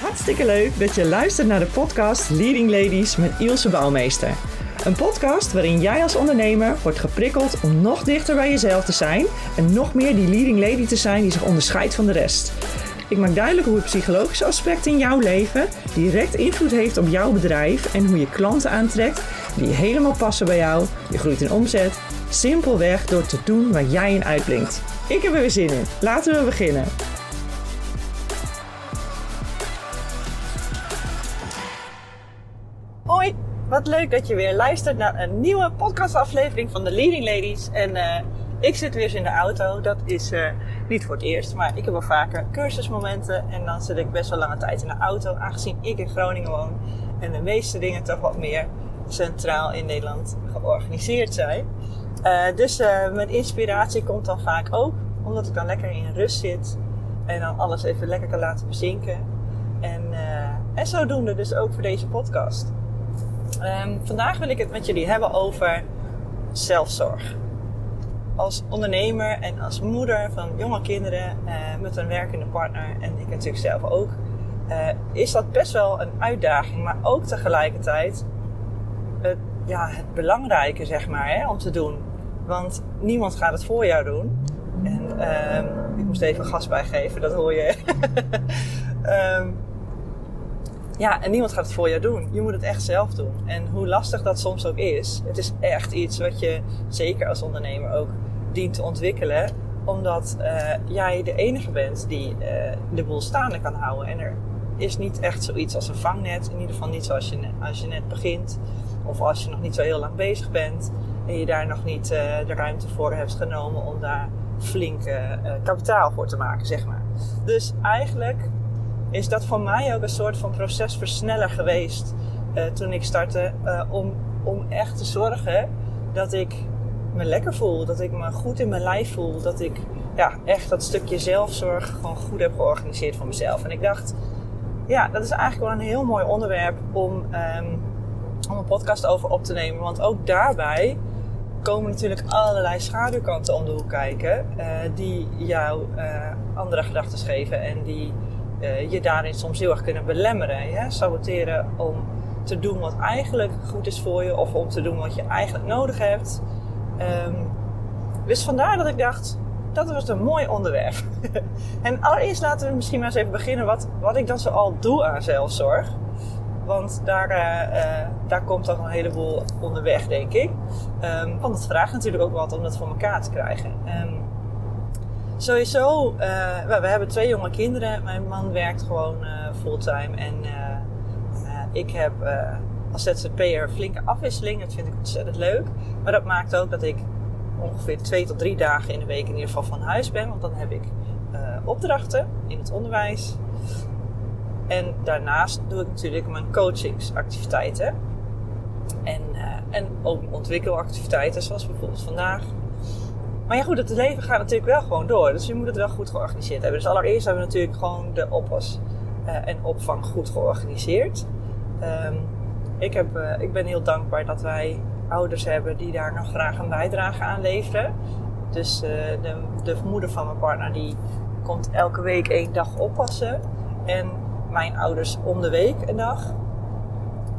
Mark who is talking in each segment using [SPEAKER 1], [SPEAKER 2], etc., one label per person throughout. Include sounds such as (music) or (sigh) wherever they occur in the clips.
[SPEAKER 1] Hartstikke leuk dat je luistert naar de podcast Leading Ladies met Ilse Bouwmeester. Een podcast waarin jij als ondernemer wordt geprikkeld om nog dichter bij jezelf te zijn en nog meer die leading lady te zijn die zich onderscheidt van de rest. Ik maak duidelijk hoe het psychologische aspect in jouw leven direct invloed heeft op jouw bedrijf en hoe je klanten aantrekt die helemaal passen bij jou. Je groeit in omzet, simpelweg door te doen waar jij in uitblinkt. Ik heb er weer zin in. Laten we beginnen. Wat leuk dat je weer luistert naar een nieuwe podcastaflevering van de Leading Ladies. En uh, ik zit weer eens in de auto. Dat is uh, niet voor het eerst, maar ik heb wel vaker cursusmomenten. En dan zit ik best wel lange tijd in de auto, aangezien ik in Groningen woon. En de meeste dingen toch wat meer centraal in Nederland georganiseerd zijn. Uh, dus mijn inspiratie komt dan vaak ook omdat ik dan lekker in rust zit. En dan alles even lekker kan laten bezinken. En, en zodoende dus ook voor deze podcast. Um, vandaag wil ik het met jullie hebben over zelfzorg. Als ondernemer en als moeder van jonge kinderen uh, met een werkende partner en ik natuurlijk zelf ook, uh, is dat best wel een uitdaging, maar ook tegelijkertijd het, ja, het belangrijke zeg maar, hè, om te doen. Want niemand gaat het voor jou doen. En uh, ik moest even gas bijgeven, dat hoor je. (laughs) ja, en niemand gaat het voor jou doen. Je moet het echt zelf doen. En hoe lastig dat soms ook is, het is echt iets wat je zeker als ondernemer ook dient te ontwikkelen. Omdat uh, jij de enige bent die uh, de boel staande kan houden. En er is niet echt zoiets als een vangnet. In ieder geval niet zoals je als je net begint. Of als je nog niet zo heel lang bezig bent. En je daar nog niet uh, de ruimte voor hebt genomen om daar flink kapitaal voor te maken, zeg maar. Dus eigenlijk is dat voor mij ook een soort van procesversneller geweest uh, toen ik startte. Uh, om, om echt te zorgen dat ik me lekker voel. Dat ik me goed in mijn lijf voel. Dat ik ja, echt dat stukje zelfzorg gewoon goed heb georganiseerd voor mezelf. En ik dacht, ja, dat is eigenlijk wel een heel mooi onderwerp om, um, om een podcast over op te nemen. Want ook daarbij komen natuurlijk allerlei schaduwkanten om de hoek kijken. Uh, die jou andere gedachten geven en die uh, je daarin soms heel erg kunnen belemmeren. Ja? Saboteren om te doen wat eigenlijk goed is voor je of om te doen wat je eigenlijk nodig hebt. Um, dus vandaar dat ik dacht, dat was een mooi onderwerp. (laughs) en allereerst laten we misschien maar eens even beginnen wat, wat ik dan zo al doe aan zelfzorg. Want daar, uh, uh, daar komt dan een heleboel onderweg, denk ik. Um, want het vraagt natuurlijk ook wat om dat voor elkaar te krijgen. Um, Sowieso, uh, we hebben twee jonge kinderen. Mijn man werkt gewoon uh, fulltime. En uh, ik heb als ZZP'er flinke afwisseling. Dat vind ik ontzettend leuk. Maar dat maakt ook dat ik ongeveer twee tot drie dagen in de week in ieder geval van huis ben. Want dan heb ik opdrachten in het onderwijs. En daarnaast doe ik natuurlijk mijn coachingsactiviteiten. En, en ook ontwikkelactiviteiten zoals bijvoorbeeld vandaag. Maar ja, goed, het leven gaat natuurlijk wel gewoon door. Dus je moet het wel goed georganiseerd hebben. Dus allereerst hebben we natuurlijk gewoon de oppas uh, en opvang goed georganiseerd. Um, ik, heb, uh, ik ben heel dankbaar dat wij ouders hebben die daar nog graag een bijdrage aan leveren. Dus uh, de, de moeder van mijn partner die komt elke week één dag oppassen. En mijn ouders om de week een dag.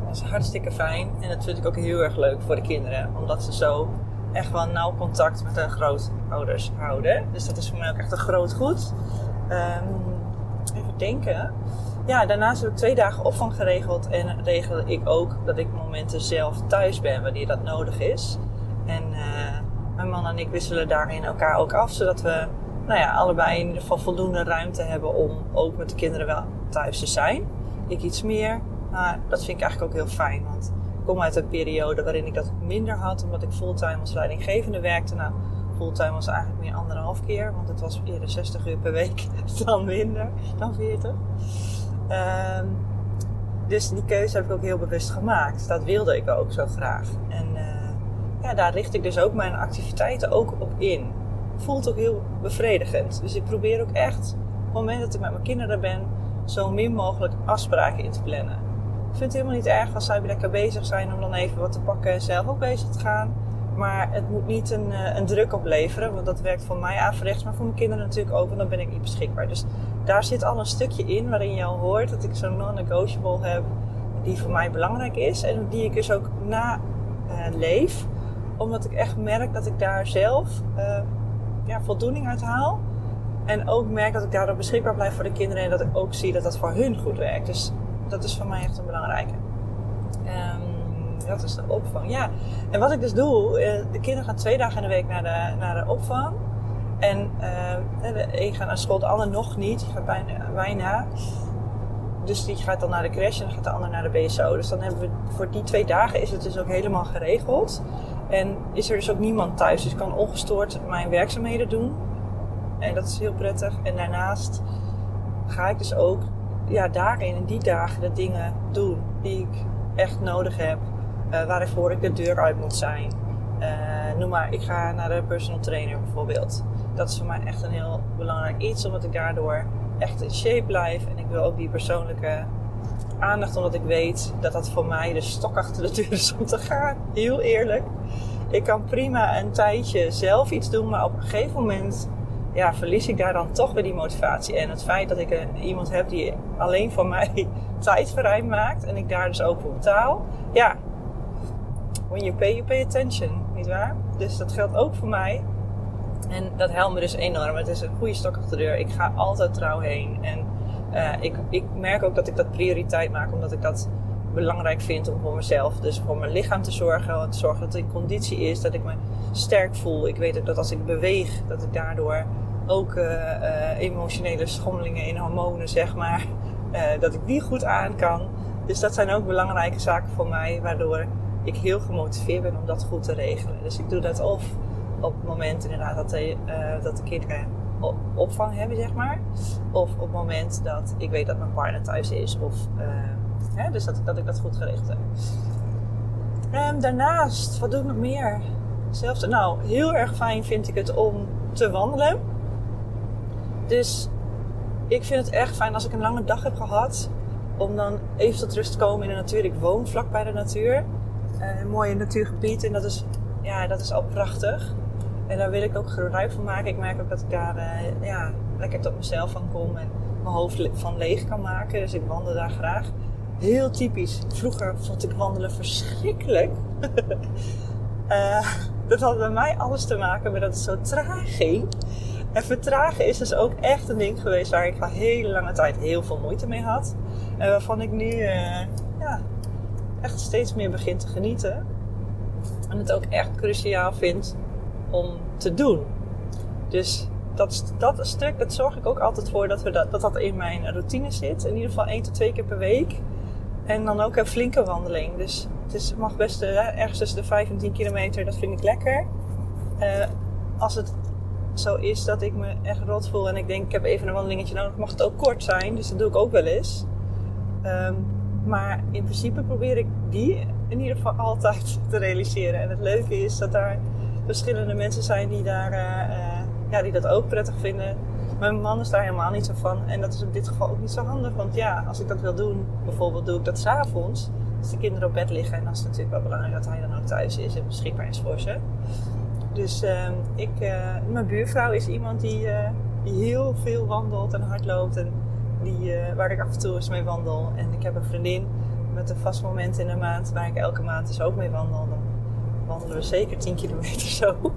[SPEAKER 1] Dat is hartstikke fijn. En dat vind ik ook heel erg leuk voor de kinderen. Omdat ze zo echt wel nauw contact met hun grootouders houden. Dus dat is voor mij ook echt een groot goed. Um, even denken. Ja, daarnaast heb ik twee dagen opvang geregeld. En regel ik ook dat ik momenten zelf thuis ben wanneer dat nodig is. En uh, mijn man en ik wisselen daarin elkaar ook af. Zodat we nou ja, allebei in ieder geval voldoende ruimte hebben om ook met de kinderen wel thuis te zijn. Ik iets meer. Maar dat vind ik eigenlijk ook heel fijn. Want kom uit een periode waarin ik dat minder had, omdat ik fulltime als leidinggevende werkte. Nou, fulltime was eigenlijk meer anderhalf keer, want het was eerder 60 uur per week (laughs) dan minder, dan 40. Um, dus die keuze heb ik ook heel bewust gemaakt. Dat wilde ik ook zo graag. En uh, ja, daar richt ik dus ook mijn activiteiten ook op in. Voelt ook heel bevredigend. Dus ik probeer ook echt, op het moment dat ik met mijn kinderen ben, zo min mogelijk afspraken in te plannen. Ik vind het helemaal niet erg als zij lekker bezig zijn om dan even wat te pakken en zelf ook bezig te gaan. Maar het moet niet een, eh, een druk opleveren, want dat werkt voor mij averechts, maar voor mijn kinderen natuurlijk ook, want dan ben ik niet beschikbaar. Dus daar zit al een stukje in waarin je al hoort dat ik zo'n non-negotiable heb, die voor mij belangrijk is en die ik dus ook na uh, leef, omdat ik echt merk dat ik daar zelf uh, ja, voldoening uit haal. En ook merk dat ik daardoor beschikbaar blijf voor de kinderen en dat ik ook zie dat dat voor hun goed werkt. Dus dat is voor mij echt een belangrijke. Um, dat is de opvang. Ja, en wat ik dus doe, eh, de kinderen gaan twee dagen in de week naar de, naar de opvang. En uh, de een gaat naar school, de ander nog niet. Die gaat bijna, bijna. Dus die gaat dan naar de crash en gaat de ander naar de BSO. Dus dan hebben we voor die twee dagen is het dus ook helemaal geregeld. En is er dus ook niemand thuis. Dus ik kan ongestoord mijn werkzaamheden doen. En dat is heel prettig. En daarnaast ga ik dus ook ja, daarin, in die dagen, de dingen doen die ik echt nodig heb. Uh, waarvoor ik de deur uit moet zijn. Uh, noem maar, ik ga naar de personal trainer bijvoorbeeld. Dat is voor mij echt een heel belangrijk iets, omdat ik daardoor echt in shape blijf. En ik wil ook die persoonlijke aandacht, omdat ik weet dat dat voor mij de stok achter de deur (laughs) is om te gaan. Heel eerlijk. Ik kan prima een tijdje zelf iets doen, maar op een gegeven moment ja, verlies ik daar dan toch weer die motivatie. En het feit dat ik een, iemand heb die alleen voor mij (laughs) tijd vrij maakt en ik daar dus ook voor betaal. Ja, when you pay, you pay attention, niet waar? Dus dat geldt ook voor mij. En dat helpt me dus enorm. Het is een goede stok achter de deur. Ik ga altijd trouw heen. En uh, ik, ik merk ook dat ik dat prioriteit maak, omdat ik dat belangrijk vind om voor mezelf, dus voor mijn lichaam te zorgen. Te zorgen dat het in conditie is, dat ik me sterk voel. Ik weet dat als ik beweeg, dat ik daardoor ook uh, uh, emotionele schommelingen in hormonen, zeg maar, uh, (laughs) dat ik die goed aan kan. Dus dat zijn ook belangrijke zaken voor mij, waardoor ik heel gemotiveerd ben om dat goed te regelen. Dus ik doe dat of op het moment inderdaad dat de, dat de kinderen opvang hebben, zeg maar. Of op het moment dat ik weet dat mijn partner thuis is. Of, hè, dus dat, dat ik dat goed geregeld heb. Um, daarnaast, wat doe ik nog meer? Zelfs, nou, heel erg fijn vind ik het om te wandelen. Dus ik vind het echt fijn als ik een lange dag heb gehad. Om dan even tot rust te komen in de natuur. Ik woon vlak bij de natuur. Uh, een mooie natuurgebied. En dat is, ja, dat is al prachtig. En daar wil ik ook gebruik van maken. Ik merk ook dat ik daar uh, ja, lekker tot mezelf van kom. En mijn hoofd van leeg kan maken. Dus ik wandel daar graag. Heel typisch. Vroeger vond ik wandelen verschrikkelijk. uh, (laughs) dat had bij mij alles te maken met dat het zo traag ging. En vertragen is dus ook echt een ding geweest waar ik al hele lange tijd heel veel moeite mee had. En waarvan ik nu uh, ja, echt steeds meer begin te genieten. En het ook echt cruciaal vind om te doen. Dus dat, dat stuk, dat zorg ik ook altijd voor dat, we dat, dat dat in mijn routine zit. In ieder geval één tot twee keer per week. En dan ook een flinke wandeling. Dus het is, mag best uh, ergens tussen de 5 en 10 kilometer. Dat vind ik lekker. Uh, als het zo is dat ik me echt rot voel en ik denk ik heb even een wandelingetje nodig, mag het ook kort zijn. Dus dat doe ik ook wel eens. Um, maar in principe probeer ik die in ieder geval altijd te realiseren. En het leuke is dat daar verschillende mensen zijn die, daar, uh, ja, die dat ook prettig vinden. Mijn man is daar helemaal niet zo van. En dat is in dit geval ook niet zo handig. Want ja, als ik dat wil doen, bijvoorbeeld doe ik dat s'avonds. Als de kinderen op bed liggen. En dan is het natuurlijk wel belangrijk dat hij dan ook thuis is en beschikbaar is voor ze. Dus uh, ik, uh, mijn buurvrouw is iemand die, uh, die heel veel wandelt en hardloopt. En die, waar ik af en toe eens mee wandel. En ik heb een vriendin met een vast moment in de maand waar ik elke maand dus ook mee wandel. Wandelen we zeker 10 kilometer zo. (laughs)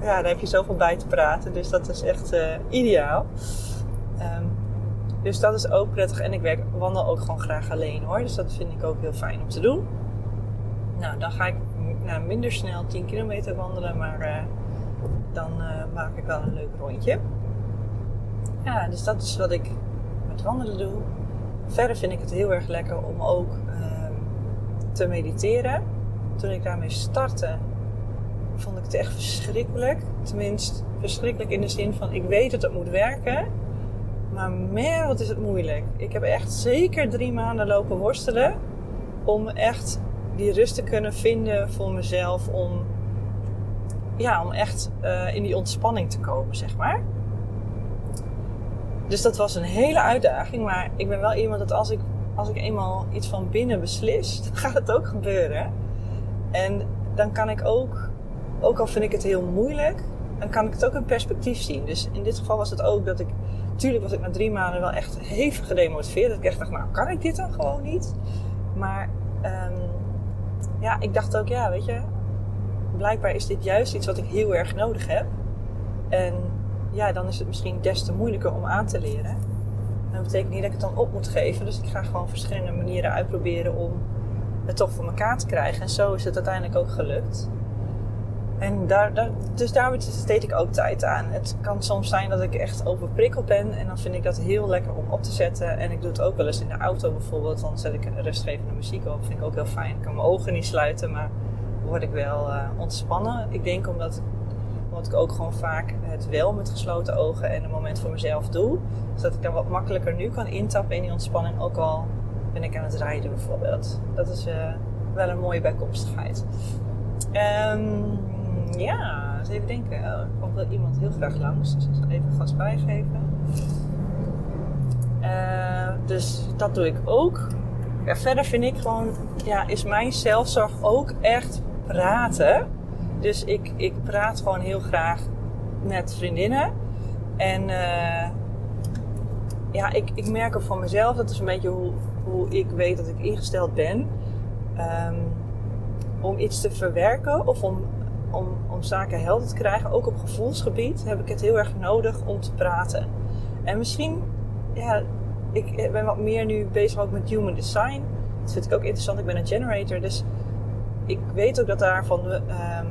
[SPEAKER 1] ja, daar heb je zoveel bij te praten. Dus dat is echt ideaal. Um, dus dat is ook prettig. En ik werk, wandel ook gewoon graag alleen hoor. Dus dat vind ik ook heel fijn om te doen. Nou, dan ga ik nou, minder snel 10 kilometer wandelen, maar uh, dan uh, maak ik wel een leuk rondje. Ja, dus dat is wat ik met wandelen doe. Verder vind ik het heel erg lekker om ook uh, te mediteren. Toen ik daarmee startte, vond ik het echt verschrikkelijk. Tenminste, verschrikkelijk in de zin van ik weet dat het moet werken. Maar man, wat is het moeilijk. Ik heb echt zeker drie maanden lopen worstelen om echt die rust te kunnen vinden voor mezelf om, ja, om echt uh, in die ontspanning te komen, zeg maar. Dus dat was een hele uitdaging, maar ik ben wel iemand dat als ik, als ik eenmaal iets van binnen beslis, dan (laughs) gaat het ook gebeuren. En dan kan ik ook ook al vind ik het heel moeilijk, dan kan ik het ook in perspectief zien. Dus in dit geval was het ook dat ik, natuurlijk was ik na drie maanden wel echt hevig gedemotiveerd. Dat ik echt dacht, nou kan ik dit dan gewoon niet? Maar um, ja, ik dacht ook, ja, weet je, blijkbaar is dit juist iets wat ik heel erg nodig heb. En ja, dan is het misschien des te moeilijker om aan te leren. Dat betekent niet dat ik het dan op moet geven. Dus ik ga gewoon verschillende manieren uitproberen om het toch voor elkaar te krijgen. En zo is het uiteindelijk ook gelukt. En daar, daar, dus daar besteed ik ook tijd aan. Het kan soms zijn dat ik echt overprikkeld ben. En dan vind ik dat heel lekker om op te zetten. En ik doe het ook wel eens in de auto bijvoorbeeld. Dan zet ik rustgevende muziek op. Vind ik ook heel fijn. Ik kan mijn ogen niet sluiten, maar word ik wel uh, ontspannen. Ik denk omdat, omdat ik ook gewoon vaak het wel met gesloten ogen en een moment voor mezelf doe. Zodat ik dan wat makkelijker nu kan intappen in die ontspanning. Ook al ben ik aan het rijden bijvoorbeeld. Dat is uh, wel een mooie bijkomstigheid. Um, ja, even denken. Oh, er komt wel iemand heel graag langs, dus ik zal even gas bijgeven. Uh, dus dat doe ik ook. Verder vind ik gewoon, ja, is mijn zelfzorg ook echt praten. Dus ik, ik praat gewoon heel graag met vriendinnen. En uh, ja, ik, ik merk ook van mezelf, dat is een beetje hoe, hoe ik weet dat ik ingesteld ben. Um, om iets te verwerken of om om, om zaken helder te krijgen, ook op gevoelsgebied, heb ik het heel erg nodig om te praten. En misschien, ja, ik ben wat meer nu bezig ook met human design. Dat vind ik ook interessant. Ik ben een generator, dus ik weet ook dat daar van de um,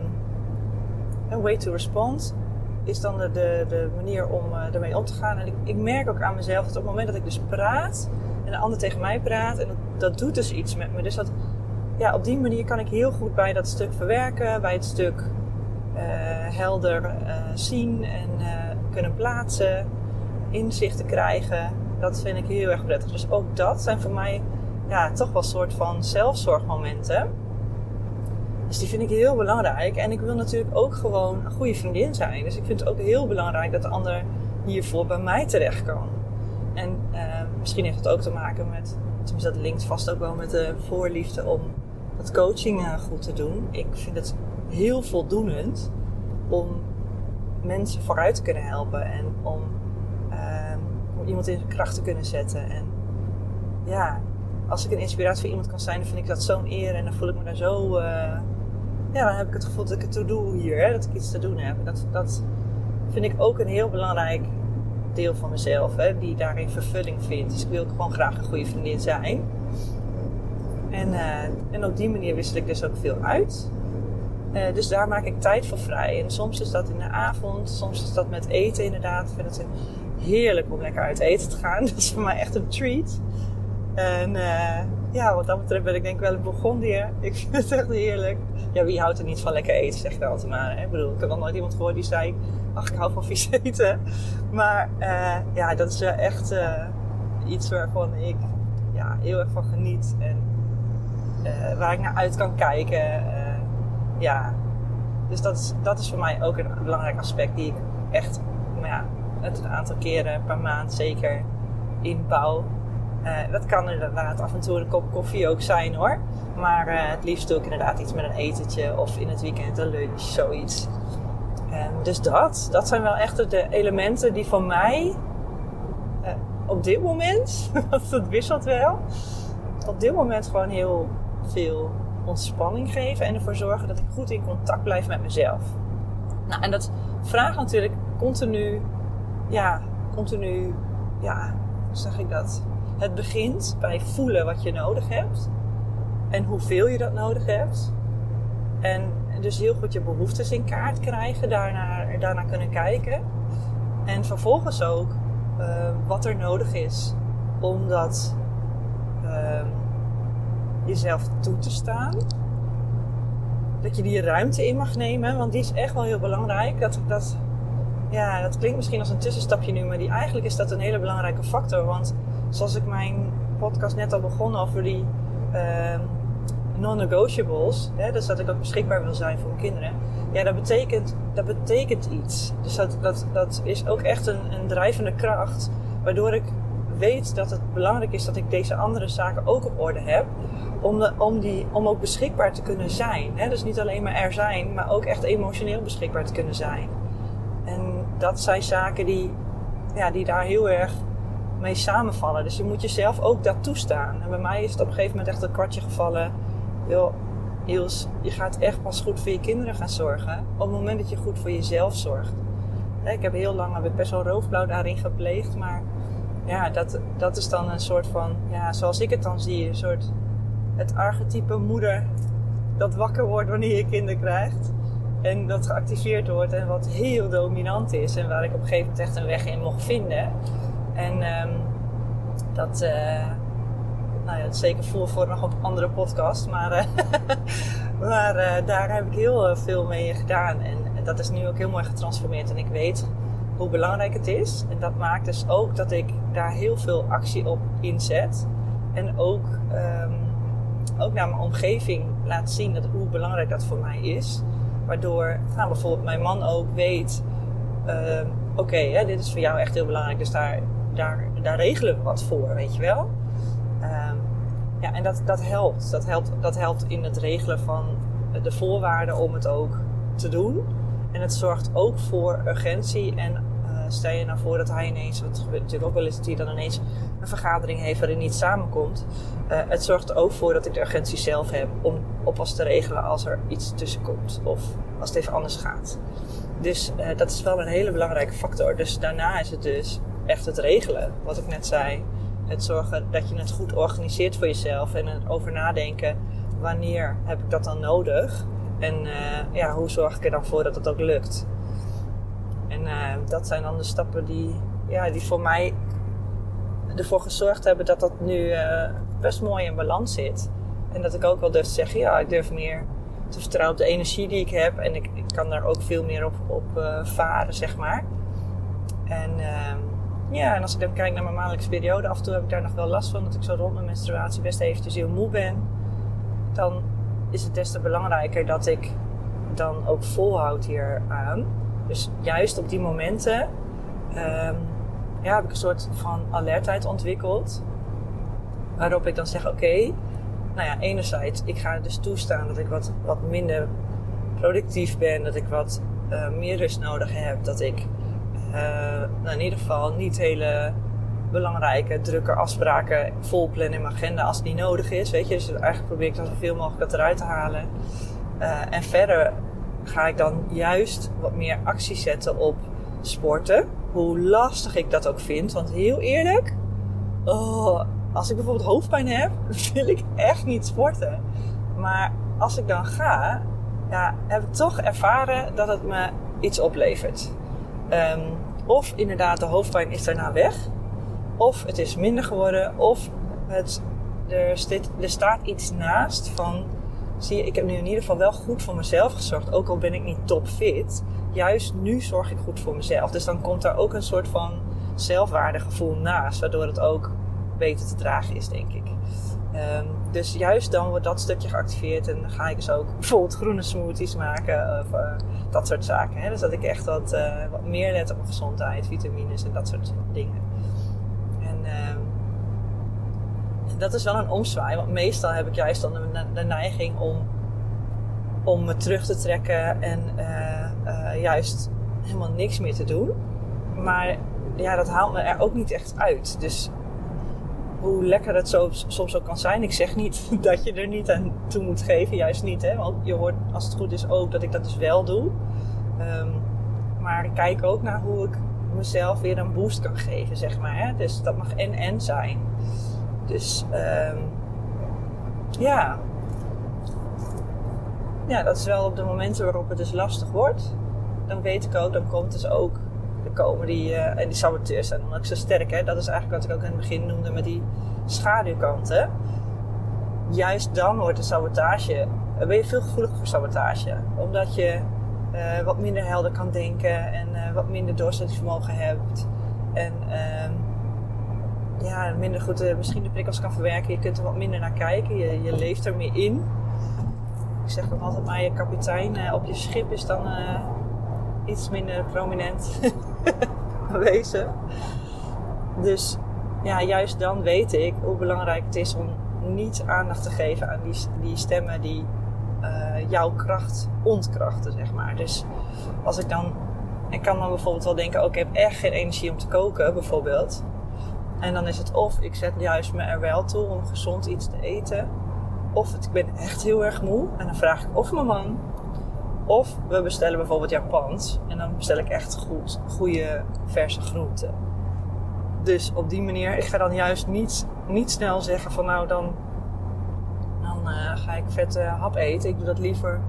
[SPEAKER 1] een way to respond is dan de, de, de manier om uh, ermee om te gaan. En ik, ik, merk ook aan mezelf dat op het moment dat ik dus praat en de ander tegen mij praat, en dat, dat doet dus iets met me. Dus dat, ja, op die manier kan ik heel goed bij dat stuk verwerken, bij het stuk uh, helder uh, zien en uh, kunnen plaatsen, inzichten krijgen. Dat vind ik heel erg prettig. Dus ook dat zijn voor mij ja, toch wel soort van zelfzorgmomenten. Dus die vind ik heel belangrijk. En ik wil natuurlijk ook gewoon een goede vriendin zijn. Dus ik vind het ook heel belangrijk dat de ander hiervoor bij mij terecht kan. En misschien heeft het ook te maken met, tenminste dat linkt vast ook wel met de voorliefde om dat coaching goed te doen. Ik vind het heel voldoenend om mensen vooruit te kunnen helpen en om, uh, om iemand in zijn kracht te kunnen zetten. En ja, als ik een inspiratie voor iemand kan zijn, dan vind ik dat zo'n eer en dan voel ik me daar zo. Uh, ja, dan heb ik het gevoel dat ik het te doen hier, hè, dat ik iets te doen heb. Dat, dat vind ik ook een heel belangrijk deel van mezelf, hè, die daarin vervulling vindt. Dus ik wil gewoon graag een goede vriendin zijn. En, uh, en op die manier wissel ik dus ook veel uit. Uh, dus daar maak ik tijd voor vrij. En soms is dat in de avond, soms is dat met eten inderdaad. Ik vind het heerlijk om lekker uit eten te gaan. (laughs) Dat is voor mij echt een treat. En uh, ja, wat dat betreft ben ik denk ik wel een Burgondier. (laughs) Ik vind het echt heerlijk. Ja, wie houdt er niet van lekker eten, zeg ik altijd maar. Hè? Ik bedoel, ik heb nog nooit iemand gehoord die zei... Ach, ik hou van vies (laughs) eten. Maar uh, ja, dat is echt iets waarvan ik ja, heel erg van geniet. En waar ik naar uit kan kijken ja, dus dat is, dat is voor mij ook een belangrijk aspect die ik echt nou ja, het een aantal keren per maand zeker inbouw. Uh, dat kan inderdaad af en toe een kop koffie ook zijn hoor. Maar uh, het liefst ik inderdaad iets met een etentje of in het weekend een lunch, zoiets. Um, dus dat, dat zijn wel echt de elementen die voor mij uh, op dit moment, (laughs) want het wisselt wel, op dit moment gewoon heel veel ontspanning geven en ervoor zorgen dat ik goed in contact blijf met mezelf. Nou, en dat vraagt natuurlijk continu, ja, continu, ja, hoe zeg ik dat? Het begint bij voelen wat je nodig hebt en hoeveel je dat nodig hebt. En dus heel goed je behoeftes in kaart krijgen, daarna, daarna kunnen kijken. En vervolgens ook uh, wat er nodig is om dat uh, jezelf toe te staan. Dat je die ruimte in mag nemen, want die is echt wel heel belangrijk. Dat, dat, ja, dat klinkt misschien als een tussenstapje nu, maar die, eigenlijk is dat een hele belangrijke factor. Want zoals ik mijn podcast net al begon over die uh, non-negotiables, dus dat ik ook beschikbaar wil zijn voor mijn kinderen. Ja, dat betekent, dat betekent iets. Dus dat, dat, dat is ook echt een, een drijvende kracht, waardoor ik weet dat het belangrijk is dat ik deze andere zaken ook op orde heb. Om, de, om, die, om ook beschikbaar te kunnen zijn. Hè? Dus niet alleen maar er zijn, maar ook echt emotioneel beschikbaar te kunnen zijn. En dat zijn zaken die, ja, die daar heel erg mee samenvallen. Dus je moet jezelf ook dat toestaan. En bij mij is het op een gegeven moment echt een kwartje gevallen. Niels, je gaat echt pas goed voor je kinderen gaan zorgen. Op het moment dat je goed voor jezelf zorgt. Ik heb heel lang heb best wel roofblauw daarin gepleegd. Maar ja, dat, dat is dan een soort van, ja, zoals ik het dan zie, een soort het archetype moeder dat wakker wordt wanneer je kinderen krijgt. En dat geactiveerd wordt en wat heel dominant is. En waar ik op een gegeven moment echt een weg in mocht vinden. En um, dat, uh, nou ja, zeker voor, voor nog een andere podcast. Maar, uh, (laughs) maar uh, daar heb ik heel veel mee gedaan. En dat is nu ook heel mooi getransformeerd. En ik weet hoe belangrijk het is. En dat maakt dus ook dat ik daar heel veel actie op inzet. En ook, um, ook naar mijn omgeving laat zien dat, hoe belangrijk dat voor mij is. Waardoor nou, bijvoorbeeld mijn man ook weet... Uh, oké, dit is voor jou echt heel belangrijk. Dus daar, daar, daar regelen we wat voor, weet je wel. Um, ja, en dat, dat helpt. Dat helpt. Dat helpt in het regelen van de voorwaarden om het ook te doen. En het zorgt ook voor urgentie. En uh, stel je nou voor dat hij ineens, wat gebeurt natuurlijk ook wel eens, dat hij dan ineens een vergadering heeft waarin niet samenkomt. Uh, het zorgt er ook voor dat ik de urgentie zelf heb om oppas te regelen als er iets tussenkomt. Of als het even anders gaat. Dus uh, dat is wel een hele belangrijke factor. Dus daarna is het dus echt het regelen, wat ik net zei. Het zorgen dat je het goed organiseert voor jezelf en over nadenken wanneer heb ik dat dan nodig en uh, ja, hoe zorg ik er dan voor dat het ook lukt. En uh, dat zijn dan de stappen die, ja, die voor mij ervoor gezorgd hebben dat dat nu uh, best mooi in balans zit. En dat ik ook wel durf te zeggen, ja, ik durf meer te vertrouwen op de energie die ik heb. En ik, ik kan daar ook veel meer op, op varen, zeg maar. En ehm, ja, en als ik dan kijk naar mijn maandelijkse periode, af en toe heb ik daar nog wel last van. Dat ik zo rond mijn menstruatie best eventjes heel moe ben. Dan is het des te belangrijker dat ik dan ook volhoud hier aan. Dus juist op die momenten um, ja, heb ik een soort van alertheid ontwikkeld. Waarop ik dan zeg, oké, nou ja, enerzijds, ik ga dus toestaan dat ik wat, wat minder productief ben. Dat ik wat uh, meer rust nodig heb. Dat ik nou in ieder geval niet hele belangrijke, drukke afspraken vol plannen in mijn agenda als het niet nodig is. Weet je, dus eigenlijk probeer ik dan zoveel mogelijk dat eruit te halen. Uh, en verder ga ik dan juist wat meer actie zetten op sporten. Hoe lastig ik dat ook vind. Want heel eerlijk, oh, als ik bijvoorbeeld hoofdpijn heb, (laughs) wil ik echt niet sporten. Maar als ik dan ga, ja, heb ik toch ervaren dat het me iets oplevert. Um, of inderdaad, de hoofdpijn is daarna weg. Of het is minder geworden. Of het, er, er staat iets naast van... Zie je, ik heb nu in ieder geval wel goed voor mezelf gezorgd. Ook al ben ik niet topfit. Juist nu zorg ik goed voor mezelf. Dus dan komt daar ook een soort van zelfwaardegevoel naast. Waardoor het ook beter te dragen is, denk ik. Um, dus juist dan wordt dat stukje geactiveerd en dan ga ik dus ook bijvoorbeeld groene smoothies maken of uh, dat soort zaken. Hè? Dus dat ik echt wat, uh, wat meer let op mijn gezondheid, vitamines en dat soort dingen. En uh, dat is wel een omzwaai, want meestal heb ik juist dan de, neiging om, om me terug te trekken en uh, juist helemaal niks meer te doen. Maar ja, dat haalt me er ook niet echt uit. Dus hoe lekker het zo, soms ook kan zijn. Ik zeg niet (laughs) dat je er niet aan toe moet geven, juist niet. Hè? Want je hoort, als het goed is, ook dat ik dat dus wel doe. Um, maar ik kijk ook naar hoe ik mezelf weer een boost kan geven, zeg maar. Hè? Dus dat mag en-en zijn. Dus um, ja. Ja, dat is wel op de momenten waarop het dus lastig wordt. Dan weet ik ook, dan komt dus ook komen die, uh, en die saboteurs zijn dan ook zo sterk. Hè? Dat is eigenlijk wat ik ook in het begin noemde met die schaduwkanten. Juist dan wordt de sabotage, uh, ben je veel gevoeliger voor sabotage. Omdat je uh, wat minder helder kan denken en wat minder doorzettingsvermogen hebt. En ehm, ja, minder goed misschien de prikkels kan verwerken. Je kunt er wat minder naar kijken. Je, je leeft er meer in. Ik zeg ook altijd maar, je kapitein op je schip is dan iets minder prominent (laughs) (laughs) aanwezig. Dus ja, juist dan weet ik hoe belangrijk het is om niet aandacht te geven aan die, die stemmen die uh, jouw kracht ontkrachten, zeg maar. Dus als ik dan, ik kan dan bijvoorbeeld wel denken, oh, ik heb echt geen energie om te koken, bijvoorbeeld. En dan is het of ik zet juist me er wel toe om gezond iets te eten. Of ik ben echt heel erg moe. En dan vraag ik of mijn man. Of we bestellen bijvoorbeeld Japans. En dan bestel ik echt goed, goede verse groenten. Dus op die manier, ik ga dan juist niet, niet snel zeggen van nou dan, dan uh, ga ik vette hap eten. Ik doe dat liever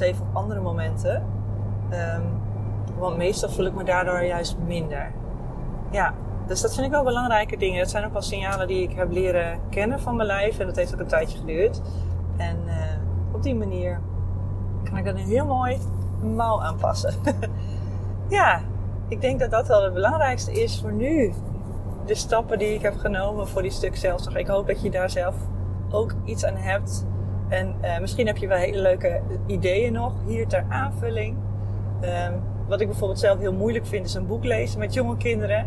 [SPEAKER 1] eens op andere momenten. Um, want meestal voel ik me daardoor juist minder. Ja, dus dat vind ik wel belangrijke dingen. Dat zijn ook wel signalen die ik heb leren kennen van mijn lijf. En dat heeft ook een tijdje geduurd. En uh, op die manier kan ik dan een heel mooi mouw aanpassen. (laughs) ja, ik denk dat dat wel het belangrijkste is voor nu. De stappen die ik heb genomen voor die stuk zelfzorg. Ik hoop dat je daar zelf ook iets aan hebt. En uh, misschien heb je wel hele leuke ideeën nog hier ter aanvulling. Um, wat ik bijvoorbeeld zelf heel moeilijk vind, is een boek lezen met jonge kinderen.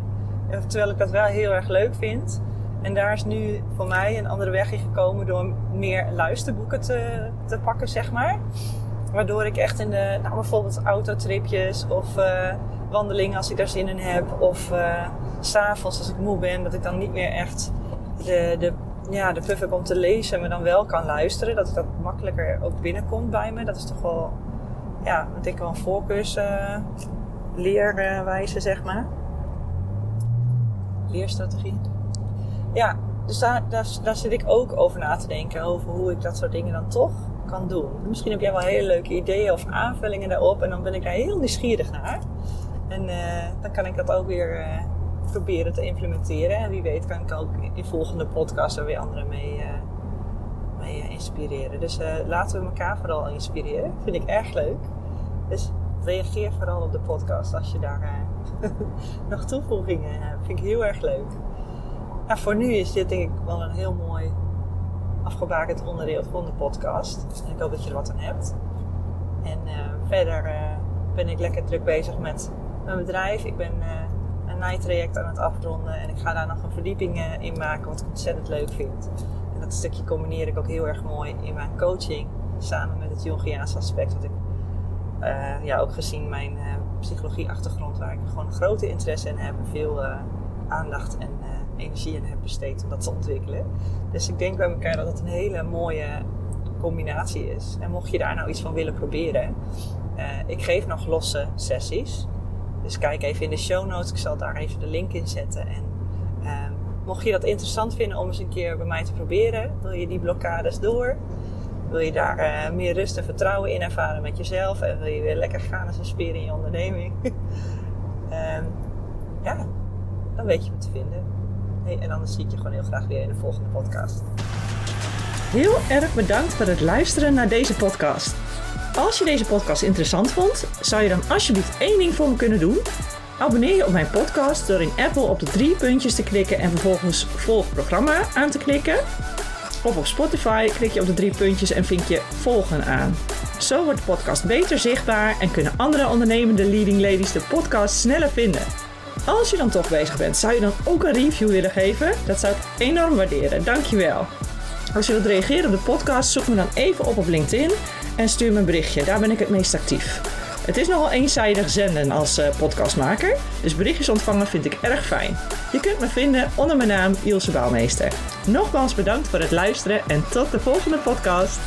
[SPEAKER 1] Terwijl ik dat wel heel erg leuk vind. En daar is nu voor mij een andere weg in gekomen door meer luisterboeken te, te pakken, zeg maar. Waardoor ik echt in de, nou bijvoorbeeld autotripjes of uh, wandelingen als ik daar zin in heb. Of uh, s'avonds als ik moe ben, dat ik dan niet meer echt de, de, ja, de puff heb om te lezen, maar dan wel kan luisteren. Dat ik dat makkelijker ook binnenkomt bij me. Dat is toch wel, ja, ik denk wel een voorkeurs uh, leerwijze, zeg maar leerstrategie. Ja, dus daar, daar zit ik ook over na te denken. Over hoe ik dat soort dingen dan toch kan doen. Misschien heb jij wel hele leuke ideeën of aanvullingen daarop. En dan ben ik daar heel nieuwsgierig naar. En uh, dan kan ik dat ook weer uh, proberen te implementeren. En wie weet kan ik ook in volgende podcast er weer anderen mee, uh, mee inspireren. Dus laten we elkaar vooral inspireren. Vind ik erg leuk. Dus reageer vooral op de podcast als je daar (laughs) nog toevoegingen hebt. Vind ik heel erg leuk. Nou, voor nu is dit denk ik wel een heel mooi afgebakend onderdeel van de podcast. Ik hoop dat je er wat aan hebt. En uh, verder uh, ben ik lekker druk bezig met mijn bedrijf. Ik ben uh, een naaitraject aan het afronden. En ik ga daar nog een verdieping in maken, wat ik ontzettend leuk vind. En dat stukje combineer ik ook heel erg mooi in mijn coaching. Samen met het Jungiaanse aspect, wat ik ja, ook gezien mijn psychologie-achtergrond, waar ik gewoon grote interesse in heb veel aandacht en energie in heb besteed om dat te ontwikkelen. Dus ik denk bij elkaar dat het een hele mooie combinatie is. En mocht je daar nou iets van willen proberen, uh, ik geef nog losse sessies. Dus kijk even in de show notes, ik zal daar even de link in zetten. En ehm, mocht je dat interessant vinden om eens een keer bij mij te proberen, wil je die blokkades door wil je daar uh, meer rust en vertrouwen in ervaren met jezelf? En wil je weer lekker gaan als een spier in je onderneming? um, (laughs) ja, dan weet je wat te vinden. En anders zie ik je gewoon heel graag weer in de volgende podcast. Heel erg bedankt voor het luisteren naar deze podcast. Als je deze podcast interessant vond, zou je dan alsjeblieft één ding voor me kunnen doen? Abonneer je op mijn podcast door in Apple op de drie puntjes te klikken en vervolgens volg programma aan te klikken. Of op Spotify klik je op de drie puntjes en vink je volgen aan. Zo wordt de podcast beter zichtbaar en kunnen andere ondernemende leading ladies de podcast sneller vinden. Als je dan toch bezig bent, zou je dan ook een review willen geven? Dat zou ik enorm waarderen. Dankjewel. Als je wilt reageren op de podcast, zoek me dan even op op LinkedIn en stuur me een berichtje. Daar ben ik het meest actief. Het is nogal eenzijdig zenden als uh, podcastmaker, dus berichtjes ontvangen vind ik erg fijn. Je kunt me vinden onder mijn naam Ilse Bouwmeester. Nogmaals bedankt voor het luisteren en tot de volgende podcast.